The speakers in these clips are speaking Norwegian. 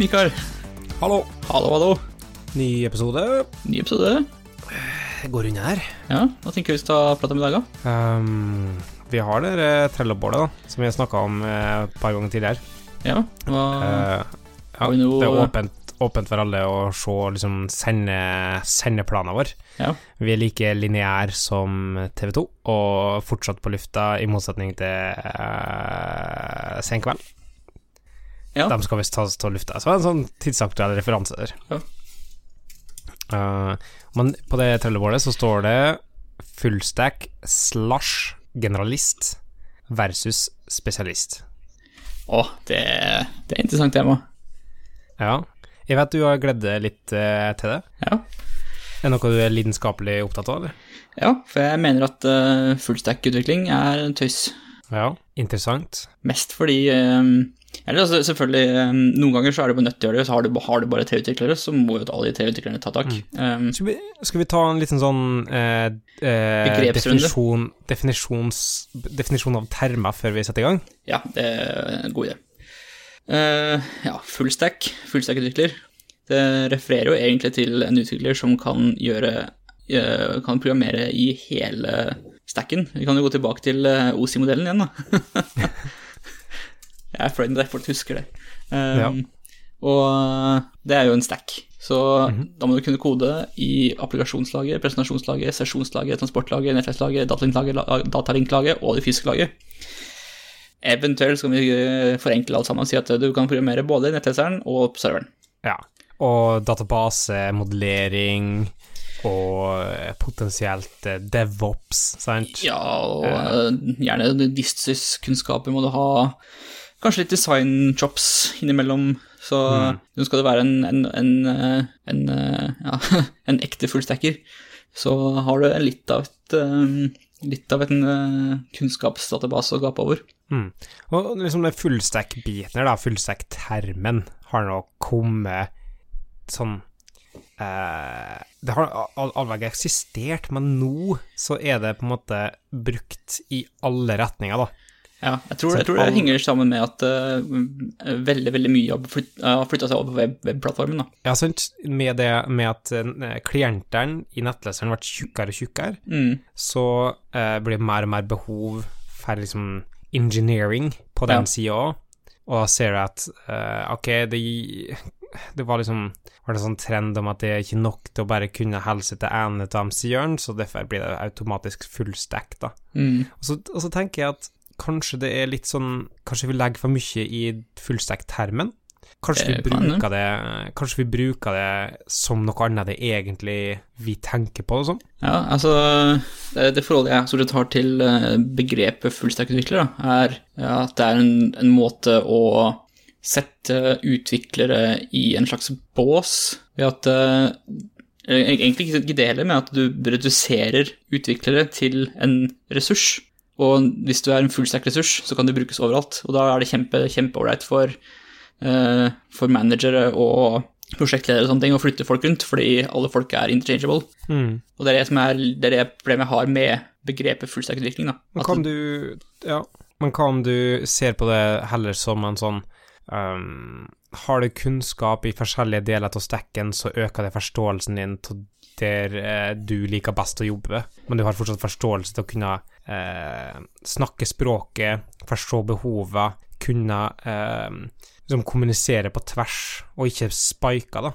Mikael. Hallo. Hallo, hallo. Ny episode. Ny episode. Det går unna her. Ja, hva tenker vi skal prate om i dag, da? Um, vi har det trellebålet, Trello-bålet, da, som vi har snakka om uh, et par ganger tidligere. Ja, hva Uh, ja, noe- Det er åpent, åpent for alle å se liksom sende, sendeplanen vår. Ja. Vi er like lineære som TV 2, og fortsatt på lufta, i motsetning til uh, Sen kveld. Ja. De skal visst tas til lufta. Så det er en sånn tidsaktuell referanse der. Ja. Uh, men på det trellebordet så står det fullstack slash generalist versus spesialist. Å, det, det er et interessant tema. Ja. Jeg vet du har gledet deg litt uh, til det. Ja. Er det noe du er lidenskapelig opptatt av, eller? ja, for jeg mener at uh, fullstack-utvikling er tøys. Ja. Interessant. Mest fordi um, Eller altså, selvfølgelig, um, noen ganger så er du bare nødt til å gjøre det, så har du, har du bare tre-utviklere, så må jo alle de tre-utviklerne ta tak. Um, Skal vi, skal vi ta en liten sånn eh, eh, definisjon, definisjon av termer før vi setter i gang? Ja, det er en god idé. Uh, ja, fullstack, fullstack-utvikler. Det refererer jo egentlig til en utvikler som kan gjøre uh, kan programmere i hele stacken. Vi kan jo gå tilbake til eh, OSI-modellen igjen, da. Jeg er fornøyd med at folk husker det. Um, Ja. Og det er jo en stack. Så da må du kunne kode i applikasjonslaget, presentasjonslaget, sesjonslaget, transportlaget, nettverkslaget, datalinklaget, la- datalinklaget og det fysiske laget. Eventuelt skal vi eh, forenkle alt sammen og si at du kan programmere både nettleseren og serveren. Ja. Og databasemodellering og eh, potensielt DevOps, sant? Ja, og uh, gjerne Distsys-kunnskaper må du ha. Kanskje litt design-chops innimellom. Så nå skal du være en, en, en, eh, en, eh, ja, en ekte fullstacker. Så har du litt av et eh, Litt av en kunnskapsdatabase å gape over. Mm. Og liksom den fullstack-biten her, fullstack-termen, har nå kommet sånn eh, Det har al- aldri eksistert, men nå så er det på en måte brukt i alle retninger, da. Ja, jeg tror, jeg tror det henger sammen med at uh, veldig veldig mye har flyt- uh, flytta seg over på web, webplattformen. da. Ja, sant, med det med at uh, klientene i nettleseren ble tjukkere og tjukkere, Mm. så uh, blir det mer og mer behov for liksom engineering på den Ja. sida òg. Og da ser du at eh, ok, det, det var liksom var det sånn trend om at det er ikke nok til å bare kunne helse til ene av de sidene, så derfor blir det automatisk fullstekt, da. Mm. Og så, og så tenker jeg at kanskje det er litt sånn Kanskje vi legger for mye i fullstack-termen? Kanskje kanskje vi bruker det som noe annet det egentlig vi tenker på, og sånn? Ja, altså Det, det forholdet jeg stort sett har til eh, begrepet fullstack-utvikler, er at det er en, en måte å sette utviklere i en slags bås ved at eh, Egentlig ikke ikke det heller, men at du reduserer utviklere til en ressurs. Og hvis du er en fullstack-ressurs, så kan det brukes overalt. Og da er det kjempe, kjempeålreit for, uh, for managere og prosjektledere og sånne ting å flytte folk rundt, fordi alle folk er interchangeable. Mm. Og det er det som er det, er det problemet jeg har med begrepet fullstack-utvikling. Men hva om du Ja, du ser på det heller som en sånn um, Har du kunnskap i forskjellige deler av stacken, så øker det forståelsen din til der eh, du liker best å jobbe, men du har fortsatt forståelse til å kunne eh, snakke språket, forstå behovet, kunne eh, liksom kommunisere på tvers, og ikke spike, da.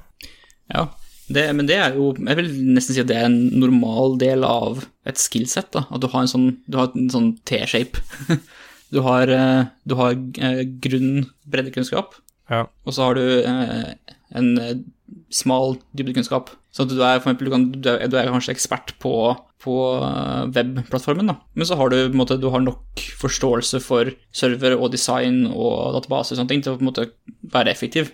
Ja, det, men det er jo Jeg vil nesten si at det er en normal del av et skillset. da, At du har en sånn, har en sånn T-shape. Du har, eh, du har eh, grunn breddekunnskap, Ja. og så har du en smal dybdekunnskap. Så du er, eksempel, du, kan, du, er, du er kanskje ekspert på, på eh, webplattformen, da. Men så har du, måte, du har nok forståelse for server og design og database og sånne ting til å på en måte være effektiv.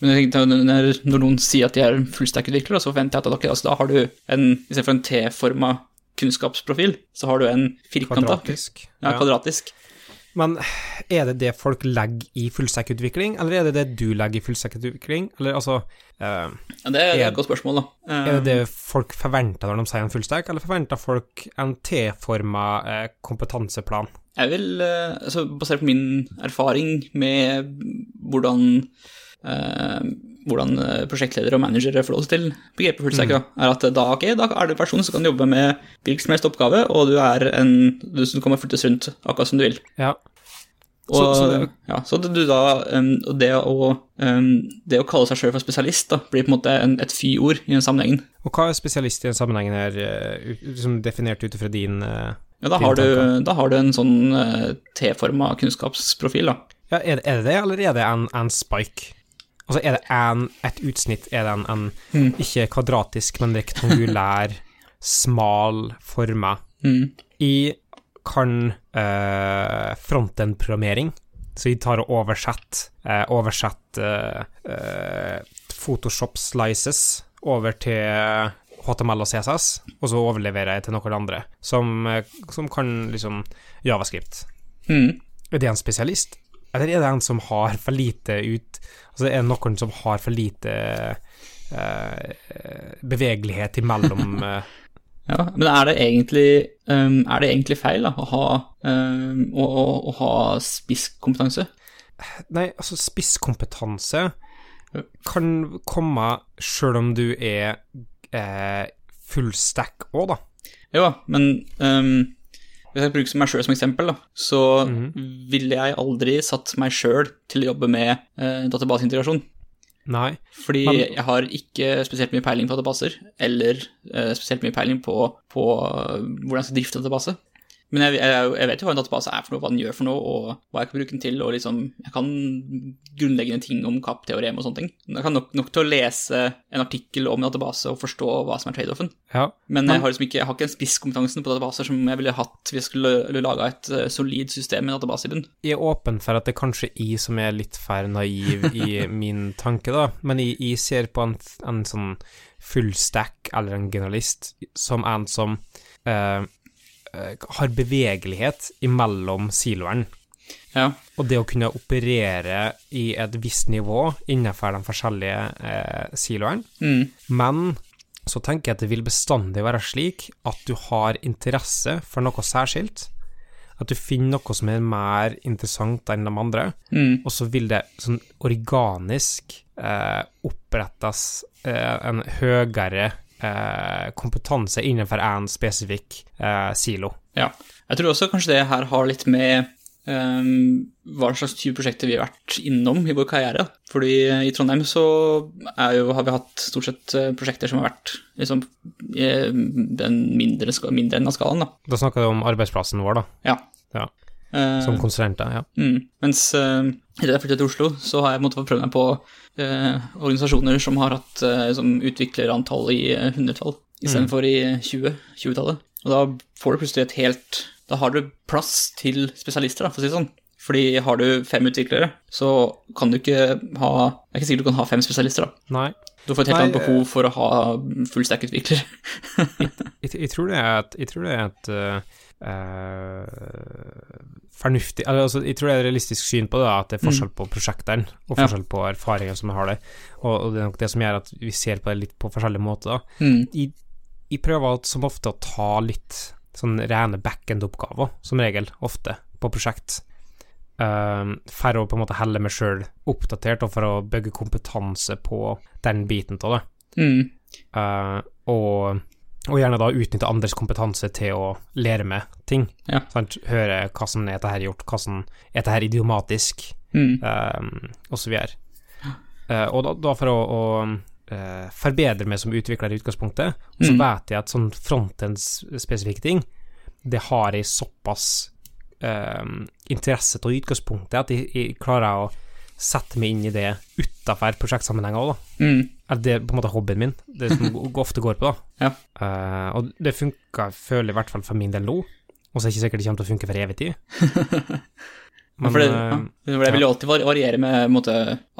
Men jeg tenkte, når, når noen sier at de er fullstack-utviklere, så forventer jeg at okay, altså, da har du en, istedenfor en T-forma kunnskapsprofil, så har du en firkanta. Kvadratisk. Ja, kvadratisk. Men er det det folk legger i fullstack-utvikling, eller er det det du legger i fullstack-utvikling? Eller altså eh, Ja, det er Er- et godt spørsmål, da. Eh, Er det det folk forventer når de sier en fullstack, eller forventer folk en T-forma eh, kompetanseplan? Jeg vil, eh, altså basert på min erfaring med hvordan eh, hvordan eh, prosjektledere og managere forholder seg til begrepet fullstack, da, er at da, okay, da er du en person som kan jobbe med hvilken som helst oppgave, og du er en du som kommer flyttes rundt akkurat som du vil. Ja. Og, Så- så det- ja, så du da, um, det, å, um, det å kalle seg sjøl for spesialist da, blir på en måte en, et fy-ord i den sammenhengen. Og hva er spesialist i den sammenhengen her, eh, liksom definert ut fra din uh, Ja, da, har du, da har du en sånn uh, T-forma kunnskapsprofil, da. Ja, er det det, eller er det en, en spike? Altså, er det en, et utsnitt, er det en, en Mm. ikke kvadratisk, men rektangulær, smal forme? Mm. Jeg kan uh, frontend-programmering, så jeg tar og oversetter uh, oversett, eh, eh, Photoshop slices over til HTML og CSS, og så overleverer jeg til noen andre som, eh, som kan liksom javascript. Mm. Er det en spesialist? Eller er det en som har for lite ut Altså, er det noen som har for lite uh, bevegelighet imellom uh... Ja, men er det egentlig, um, er det egentlig feil da, å ha, um, å, å, å ha spisskompetanse? Nei, altså, spisskompetanse kan komme sjøl om du er eh, full stack òg, da. Jo, men um, hvis jeg bruker meg sjøl som eksempel, da, så ville jeg aldri satt meg sjøl til å jobbe med eh, databaseintegrasjon. Nei. Fordi Men- jeg har ikke spesielt mye peiling på databaser, eller eh, spesielt mye peiling på, på eh, hvordan jeg skal drifte database. Men jeg, jeg, jeg vet jo hva en database er for noe, hva den gjør for noe, og hva jeg kan bruke den til, og liksom Jeg kan grunnleggende ting om kapp-teorem og sånne ting. Jeg kan nok, nok til å lese en artikkel om en database og forstå hva som er trade-offen. Ja. Men jeg har liksom ikke, jeg har ikke den spisskompetansen på databaser som jeg ville hatt hvis jeg skulle laga et eh, solid system med database i bunn. Jeg er åpen for at det er kanskje jeg som er litt for naiv i min tanke, da, men jeg, jeg ser på en, en sånn full stack eller en generalist som en som eh, har bevegelighet imellom siloene. Ja. Og det å kunne operere i et visst nivå innenfor de forskjellige eh, siloene. Mm. Men så tenker jeg at det vil bestandig være slik at du har interesse for noe særskilt. At du finner noe som er mer interessant enn de andre, Mm. og så vil det sånn organisk eh, opprettes eh, en høyere eh, kompetanse innenfor en spesifikk eh, silo. Ja. Jeg tror også kanskje det her har litt med Um, hva slags type prosjekter vi har vært innom i vår karriere. Fordi i Trondheim så jo, har vi hatt stort sett eh, prosjekter som har vært liksom i den mindre, mindre enden av skalaen, da. Da snakker du om arbeidsplassen vår, da, Ja. Ja. Eh, som konsulenter. Ja. Mm. Mens uh, etter jeg flyttet til Oslo, så har jeg måttet prøve meg på eh, organisasjoner som har hatt eh, som utviklerantall i uh, hundretall, istedenfor i 20, 20-tallet. Og da får du plutselig et helt Da har du plass til spesialister, da, for å si det sånn. Fordi har du fem utviklere, så kan du ikke ha Det er ikke sikkert du kan ha fem spesialister, da. Nei, Du får et helt Nei, annet behov for å ha full stack-utvikler. jeg, jeg tror det er et, jeg tror det er et uh, eh, fornuftig altså, Jeg tror det er et realistisk syn på det, da, at det er forskjell på prosjektene og Ja. forskjell på erfaringene som har der. Og, og det er nok det som gjør at vi ser på det litt på forskjellige måter. da. Mm. Jeg, jeg prøver som ofte å ta litt sånn rene backend-oppgaver, som regel, ofte, på prosjekt. Um, for å på en måte helle meg sjøl oppdatert, og for å bygge kompetanse på den biten av det. Mm. Uh, og, og gjerne da utnytte andres kompetanse til å lære meg ting. Ja. Sant? Høre hva som er dette her gjort, hva som er dette her idiomatisk, Mm. um, og så videre. Uh, og da, da for å, å uh, forbedre meg som utvikler i utgangspunktet, så Mm. vet jeg at sånn frontends-spesifikke ting, det har jeg såpass um, interesse til i utgangspunktet at jeg, jeg klarer å sette meg inn i det utafor prosjektsammenhenger òg, da. Mm. Eller det er på en måte hobbyen min, det som ofte går på, da. Ja. Uh, og det funka, føler jeg i hvert fall for min del nå, og så er det ikke sikkert det kommer til å funke for evig tid. Men, for det, eh, ja. for det vil jo alltid variere med måte,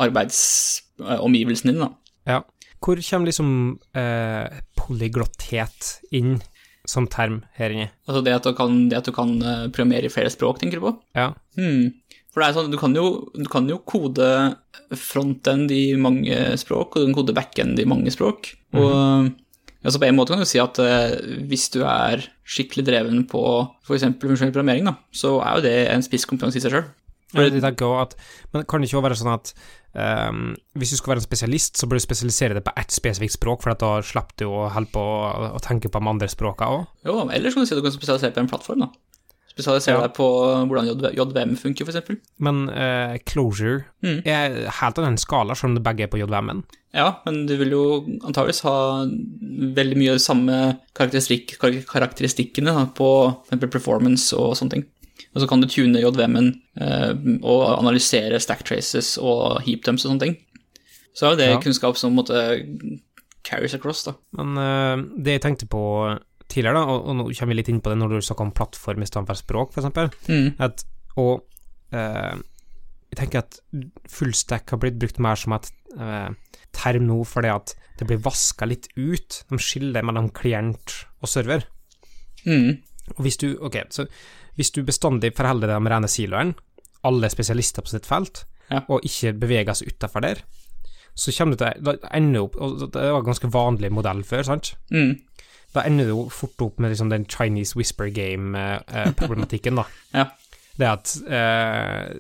arbeidsomgivelsene dine, da. ja. Hvor kommer liksom uh, polyglottet inn som term her inne? Altså det at du kan, det at du kan eh, programmere i flere språk, tenker du på? Ja. Hmm. For det er sånn, du kan jo, du kan jo kode frontend i mange språk, og du kan kode backend i mange språk. Og altså på en måte kan du si at eh, hvis du er skikkelig dreven på f.eks. funksjonell programmering, da, så er jo det en spisskompetanse i seg sjøl. At, Men kan det ikke også være sånn at um, hvis du skal være en spesialist, så bør du spesialisere deg på ett spesifikt språk, for da slipper du å holde på å, å tenke på de andre språkene òg? Jo, eller så kan du si at du kan spesialisere på en plattform, da. Spesialisere Ja. deg på hvordan JV JVM funker, f.eks. Men uh, closure Mm. er helt av den skala, selv om det begge er på JVM-en. Ja, men du vil jo antageligvis ha veldig mye samme karakteristikk, kar karakteristikkene da, på eksempel performance og sånne ting. Og så kan du tune JVM-en uh, og analysere stack traces og heap dumps og sånne ting. Så er jo det Ja. kunnskap som måte carries across, da. Men uh, det jeg tenkte på tidligere, da, og, og nå kommer vi litt inn på det når du snakker om plattform i stedet for språk, f.eks., Mm. at og eh, jeg tenker at fullstack har blitt brukt mer som et eh, term nå fordi at det blir vaska litt ut. De skiller mellom klient og server. Mm. Og hvis du, ok, så hvis du bestandig forholder deg med rene siloen, alle spesialister på sitt felt, Ja. og ikke beveger seg utafor der, så kommer du til å ender opp og Det var en ganske vanlig modell før, sant? Mm. Da ender du jo fort opp med liksom den Chinese whisper game-problematikken, da. Ja. Det at eh,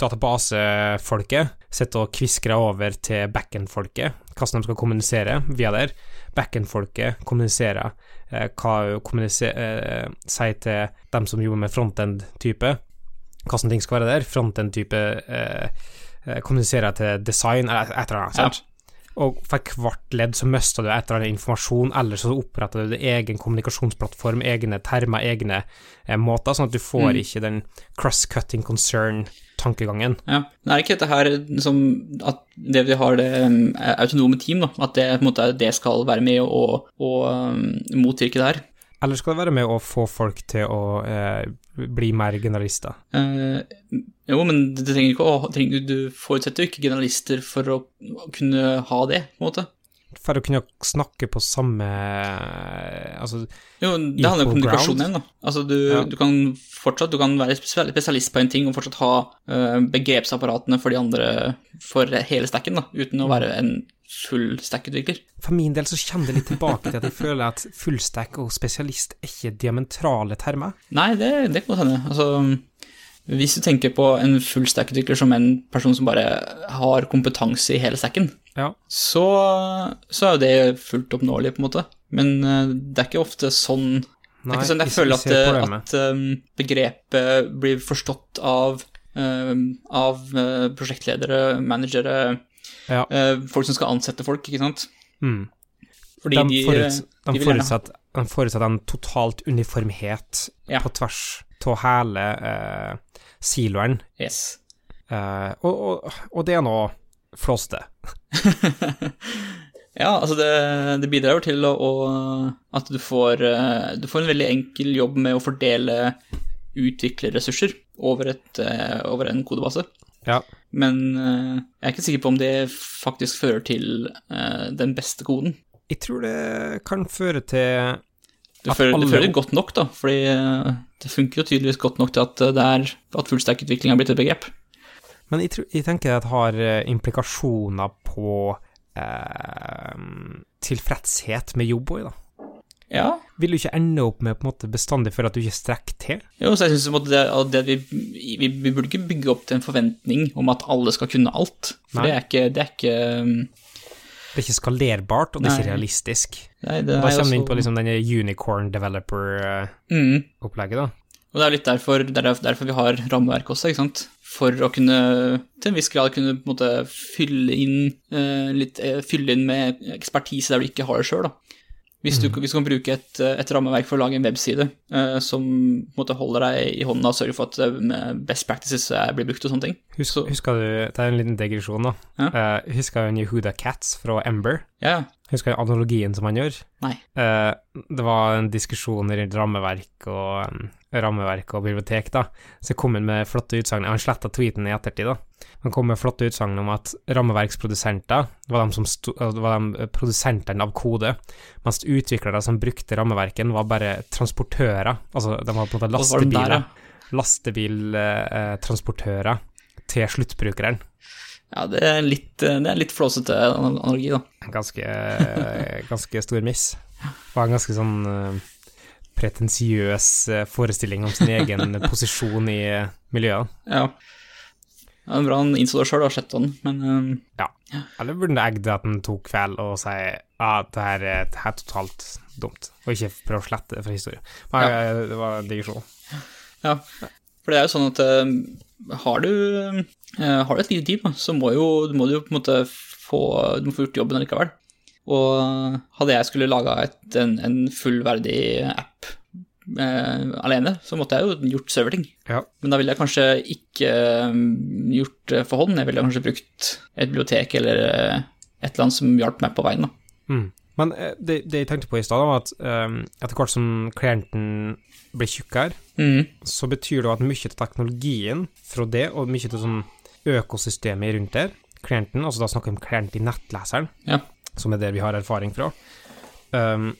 databasefolket sitter og kviskrer over til backend-folket hvordan de skal kommunisere via der. Backend-folket kommuniserer eh, hva kommuniser, eh, sier til dem som jobber med frontend-type, hvordan ting skal være der. Frontend-type eh, eh, kommuniserer til design, eller et eller annet. Og for hvert ledd så mister du et eller annet informasjon, eller så oppretter du din egen kommunikasjonsplattform, egne termer, egne eh, måter, sånn at du får Mm. ikke den cross-cutting concern-tankegangen. Ja. Men er ikke dette her som at det vi har det autonome team, da, at det, måte, det skal være med å, å um, motvirke det her? Eller skal det være med å få folk til å eh, bli mer generalister? Eh, jo, men ikke å trenger, Du forutsetter jo ikke generalister for å, å kunne ha det, på en måte. For å kunne snakke på samme Altså, Jo, det handler om kommunikasjon igjen, da. Altså, du, Ja. du kan fortsatt du kan være spesialist på en ting og fortsatt ha uh, begrepsapparatene for de andre for hele stacken, da, uten å være en full stack-utvikler. for min del så kommer det litt tilbake til at jeg føler at fullstack og spesialist er ikke diametrale termer. Nei, det, det kan godt hende. Altså, hvis du tenker på en full stack-utvikler som en person som bare har kompetanse i hele stacken, Ja. så, så er jo det fullt oppnåelig, på en måte. Men eh, det er ikke ofte sånn Det er ikke sånn jeg føler at, at um, begrepet blir forstått av, av prosjektledere, managere, Ja. uh, folk som skal ansette folk, ikke sant? mm. Fordi de, de, foruts, de de, forutsetter, de forutsetter en totalt uniformhet Ja. på tvers av hele eh, siloen, Yes. eh, og, og, og det er nå flåste. Ja, altså det, det bidrar jo til å, å, at du får, uh, du får en veldig enkel jobb med å fordele utviklerressurser over, et, over en kodebase. Ja. Men uh, jeg er ikke sikker på om det faktisk fører til uh, den beste koden. Jeg tror det kan føre til Det fører, det fører godt nok, da, fordi uh, det funker jo tydeligvis godt nok til at er at fullstack-utvikling er blitt et begrep. Men jeg, tror, jeg tenker at det har eh, implikasjoner på eh, tilfredshet med jobb òg, da. Ja, Vil du ikke ende opp med på en måte bestandig for at du ikke strekker til? jo, så jeg synes det, at det vi, vi, vi burde ikke bygge opp til en forventning om at alle skal kunne alt. For det er ikke, det er ikke um, Det er ikke skalerbart, og det er ikke realistisk. Nei, det er da kommer vi inn på liksom denne unicorn developer-opplegget, mm. da. Og det er litt derfor, det er derfor vi har rammeverk også, ikke sant? For å kunne til en viss grad kunne på en måte fylle inn, eh, litt, eh, fylle inn med ekspertise der du ikke har det sjøl. Hvis du, hvis du kan bruke et, et rammeverk for å lage en webside eh, som på en måte holder deg i hånda og sørger for at eh, best practices blir brukt og sånne ting. Husk, Så- husker du, Det er en liten digresjon, da. Ja. Uh, husker du Yehuda Cats fra Ember? Ja, Husker du analogien som han gjør? Nei. Uh, det var en diskusjon rundt rammeverk og um, rammeverk og bibliotek, da. Så kom han med flotte utsagn. Han sletta tweeten i ettertid, da. Han kom med flotte utsagn om at rammeverksprodusenter var de, som sto, eh, var de produsentene av kode, mens utviklere som brukte rammeverken, var bare transportører. Altså, de var på en måte lastebiler. Lastebiltransportører til sluttbrukeren. ja det, er litt, eh, det er litt flåsete analogi, da. ganske, ganske stor miss. Det Var en ganske sånn eh, pretensiøs eh, forestilling om sin egen posisjon i eh, miljøet. Ja. Det er bra han innså det sjøl og sett den, men um, Ja. Eller burde han egge at han tok feil og si at det her, er- det her er totalt dumt, og ikke prøve å slette det fra historien. Men Ja. eh, det var en digresjon. ja. For det er jo sånn at um, har du uh, har du et lite team, så må, jo, må du jo på en måte få, du må få gjort jobben allikevel. Og hadde jeg skulle laga en, en fullverdig app eh, alene, så måtte jeg jo gjort serverting. Ja. Men da ville jeg kanskje ikke gjort det for hånd, jeg ville kanskje brukt et bibliotek eller eh, et eller annet som hjalp meg på veien. da. Mm. Men eh, det, det jeg tenkte på i stad, var at um, etter hvert som klienten blir tjukkere, Mm. så betyr det at mye av teknologien fra det, og mye av sånn økosystemet rundt der, klienten, altså da snakker vi om klient i nettleseren, Ja. som er det vi har erfaring fra, um,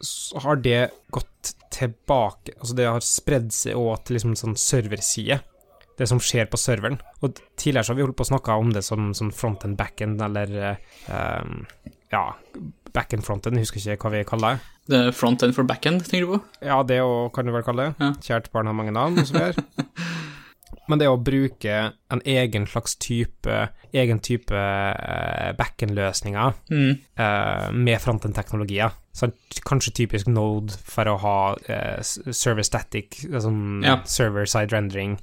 så har det gått tilbake Altså det har spredd seg òg til liksom sånn serverside, det som skjer på serveren. Og tidligere så har vi holdt på å snakke om det som, som front-end, back-end, eller um, ja, back-end, front-end, jeg husker ikke hva vi kaller det. Det er Front-end for back-end, tenker du på? Ja, det òg kan du vel kalle det. Ja. Kjært barn har mange navn, og så. Men det å bruke en egen slags type egen type eh, backend-løsninger Mm. eh, med frontend-teknologier. Kanskje typisk Node for å ha eh, server static, altså Ja. server-side rendering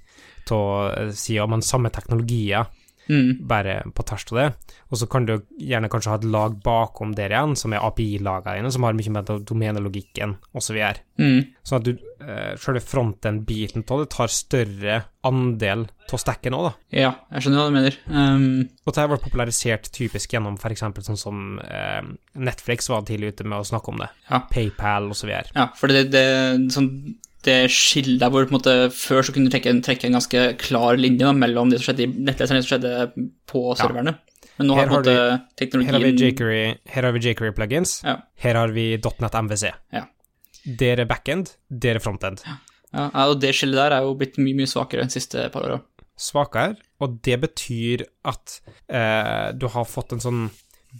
av sida, men samme teknologier, Mm. bare på tvers av det. Og så kan du gjerne kanskje ha et lag bakom der igjen, som er API-lagene dine, som har mye med domenelogikken osv. Mm. Sånn at du, eh, selve fronten-biten av det tar større andel av stacken òg, da. Ja, jeg skjønner hva du mener. Um, Og det har vært popularisert typisk gjennom f.eks. sånn som eh, Netflix var tidlig ute med å snakke om det. Ja. PayPal så videre. ja, for det, det, sånn, det skillet hvor på en måte, før så kunne du trekke en, trekke en ganske klar linje da, mellom det som skjedde i nettleseren og det som skjedde på serverne. Men nå har har Her har vi teknologien jQuery, her har vi jQuery plugins. Ja. Her har vi .NET MVC. Ja. Dere er backend, dere er frontend. ja, ja, og det skillet der er jo blitt mye, mye svakere de siste par åra. Svakere, og det betyr at eh, du har fått en sånn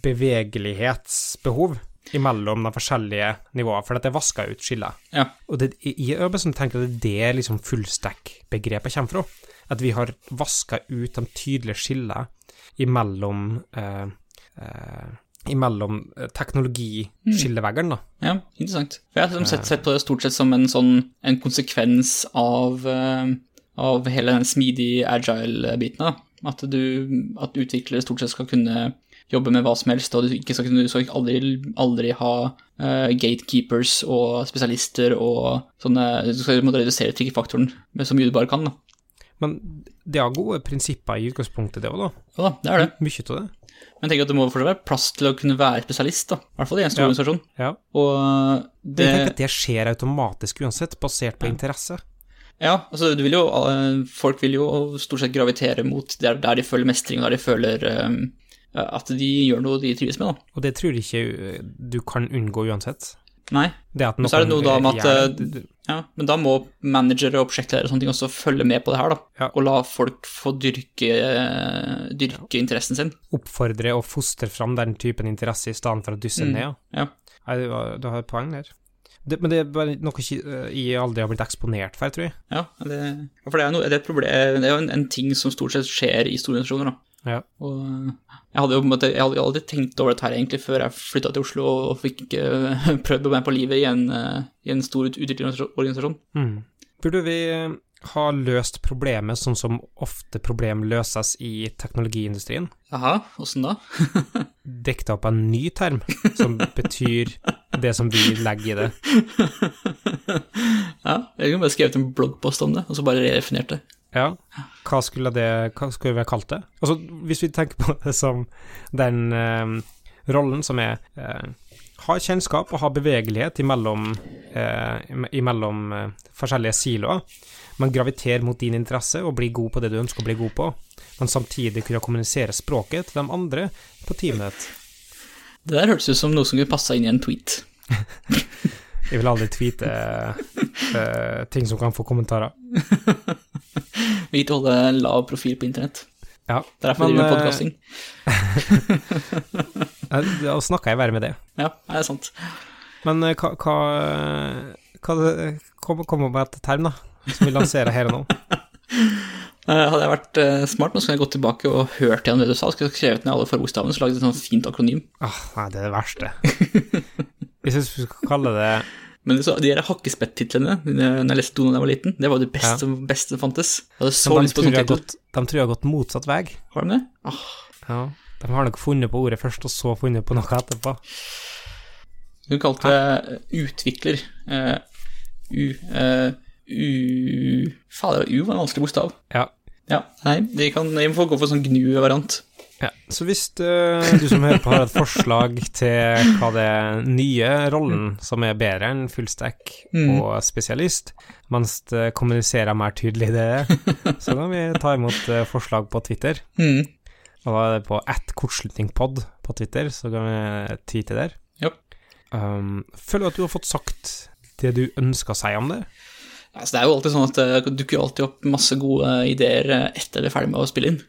bevegelighetsbehov imellom de forskjellige nivåene, for at det vasker ut skiller. Ja. Og det, jeg sånn tenker at det er det liksom fullstack-begrepet kommer fra. At vi har vaska ut de tydelige skillene imellom eh, eh, imellom eh, teknologiskilleveggene, da. Ja, interessant. For jeg har liksom sett, sett på det stort sett som en sånn en konsekvens av, eh, av hele den smidige agile-biten. da. At, du, at utviklere stort sett skal kunne jobbe med hva som helst, og du skal, du skal aldri, aldri ha uh, gatekeepers og spesialister og sånne Du skal måtte redusere trykkefaktoren med så mye du bare kan. da. Men det har gode prinsipper i utgangspunktet, det òg, da. Ja da, det er det. Mye av det. Men jeg tenker at det må fortsatt være plass til å kunne være spesialist, da. I hvert fall i en stor Ja. organisasjon. Ja. Og det jeg at det skjer automatisk uansett, basert på interesse. Ja, altså du vil jo eh, Folk vil jo stort sett gravitere mot der, der de føler mestring, og der de føler eh, at de gjør noe de trives med, da. Og det tror jeg ikke du kan unngå uansett. Nei. Det at Men så er det noe da med at, du- Ja, men da må managere og prosjektledere og sånne ting også følge med på det her, da. Ja. Og la folk få dyrke, dyrke ja. interessen sin. oppfordre og fostre fram den typen interesse i stedet for å dysse Mm. ned. ja. Nei, du har, du har et poeng der. Det, men det er bare noe jeg aldri har blitt eksponert for, tror jeg. Ja, det, for det er, noe, det er et problem Det er jo en, en ting som stort sett skjer i store organisasjoner, da. Ja. Og jeg hadde jo på en måte, jeg hadde aldri tenkt over dette her egentlig før jeg flytta til Oslo og fikk uh, prøvd meg på livet i en, uh, i en stor utviklingsorganisasjon. Mm. Burde vi ha løst problemet sånn som ofte problem løses i teknologiindustrien? Jaha, åssen da? Dekta opp en ny term som betyr det som vi legger i det. Ja, jeg kunne bare skrevet en bloggpost om det, og så bare redefinert det. Ja, hva skulle, det, hva skulle vi ha kalt det? Altså, hvis vi tenker på det som den eh, rollen som er eh, ha kjennskap og ha bevegelighet imellom, eh, imellom eh, forskjellige siloer, men graviterer mot din interesse og blir god på det du ønsker å bli god på, men samtidig kunne kommunisere språket til de andre på teamet ditt. Det der hørtes ut som noe som kunne passa inn i en tweet. Jeg vil aldri tweete eh, ting som kan få kommentarer. Viktig å holde en lav profil på internett. Ja, Derfor vi driver jeg eh, podcasting. eh, da snakker jeg bare med det. Ja, det er sant. Men eh, hva, hva, hva kom, Kom, opp med et term, da, som vi lanserer her og nå. Eh, hadde jeg vært smart, nå skulle jeg gått tilbake og hørt igjen det du sa. Skulle jeg skrevet ned alle forbokstavene så lagde jeg et sånt fint akronym. Ah, nei, det er det verste. Hvis jeg skulle kalle det Men så, de der hakkespett-titlene når jeg leste noen da jeg var liten, det var det beste, beste som fantes. Jeg hadde så de lyst på tror, sånn tittel. gått, de tror jeg har gått motsatt vei. Har de det? Ah, Ja. De har nok funnet på ordet først, og så funnet på noe etterpå. du kalte det eh, utvikler. Uh, u... uh, u... Fader, U var en vanskelig bokstav. Ja. Ja, nei, de kan, de får gå for sånn gnu-variant. Ja, så hvis eh, du som hører på har et forslag til hva det nye rollen som er bedre enn fullstack Mm. og spesialist, mens det kommuniserer mer tydelig det, så kan vi ta imot eh, forslag på Twitter. Mm. Og da er det på at kortslutningpod på Twitter, så kan vi tweete der. Ja. Um, føler du at du har fått sagt det du ønsker å si om det? Altså, det er jo alltid sånn at det dukker alltid opp masse gode ideer eh, etter det er ferdig med å spille inn.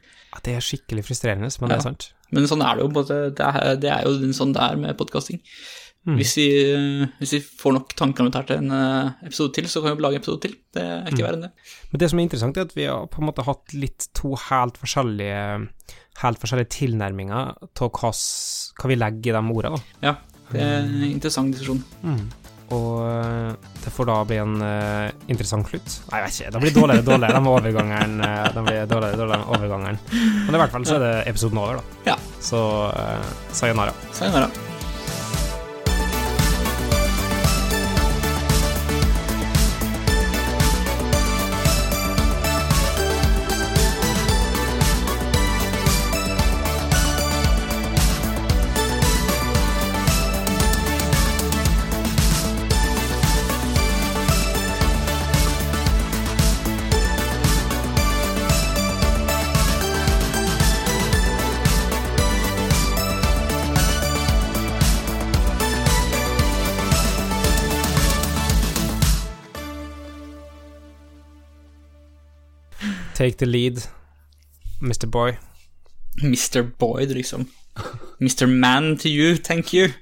Det er skikkelig frustrerende, men det er sant. Men sånn er det jo, på det er, det er jo sånn det er med podkasting. Mm. Hvis, vi, hvis vi får nok tanker om dette til en eh, episode til, så kan vi lage en episode til. Det er Mm. ikke verre enn det. Men det som er interessant, er at vi har på en måte hatt litt to helt forskjellige Helt forskjellige tilnærminger til hva, hva vi legger i de ordene. Da. Ja, det er en interessant diskusjon. Og eh, det får da bli en uh, interessant slutt. Nei, jeg vet ikke. Det blir dårligere og dårligere de overgangeren. eh, blir dårligere dårligere overgangene. Men i hvert fall så er det episoden over, da. Ja. Så uh, sayonara. Sayonara. Take the lead, Mr. Boy. Mr. Boyd, liksom. Mr. Man to you, thank you.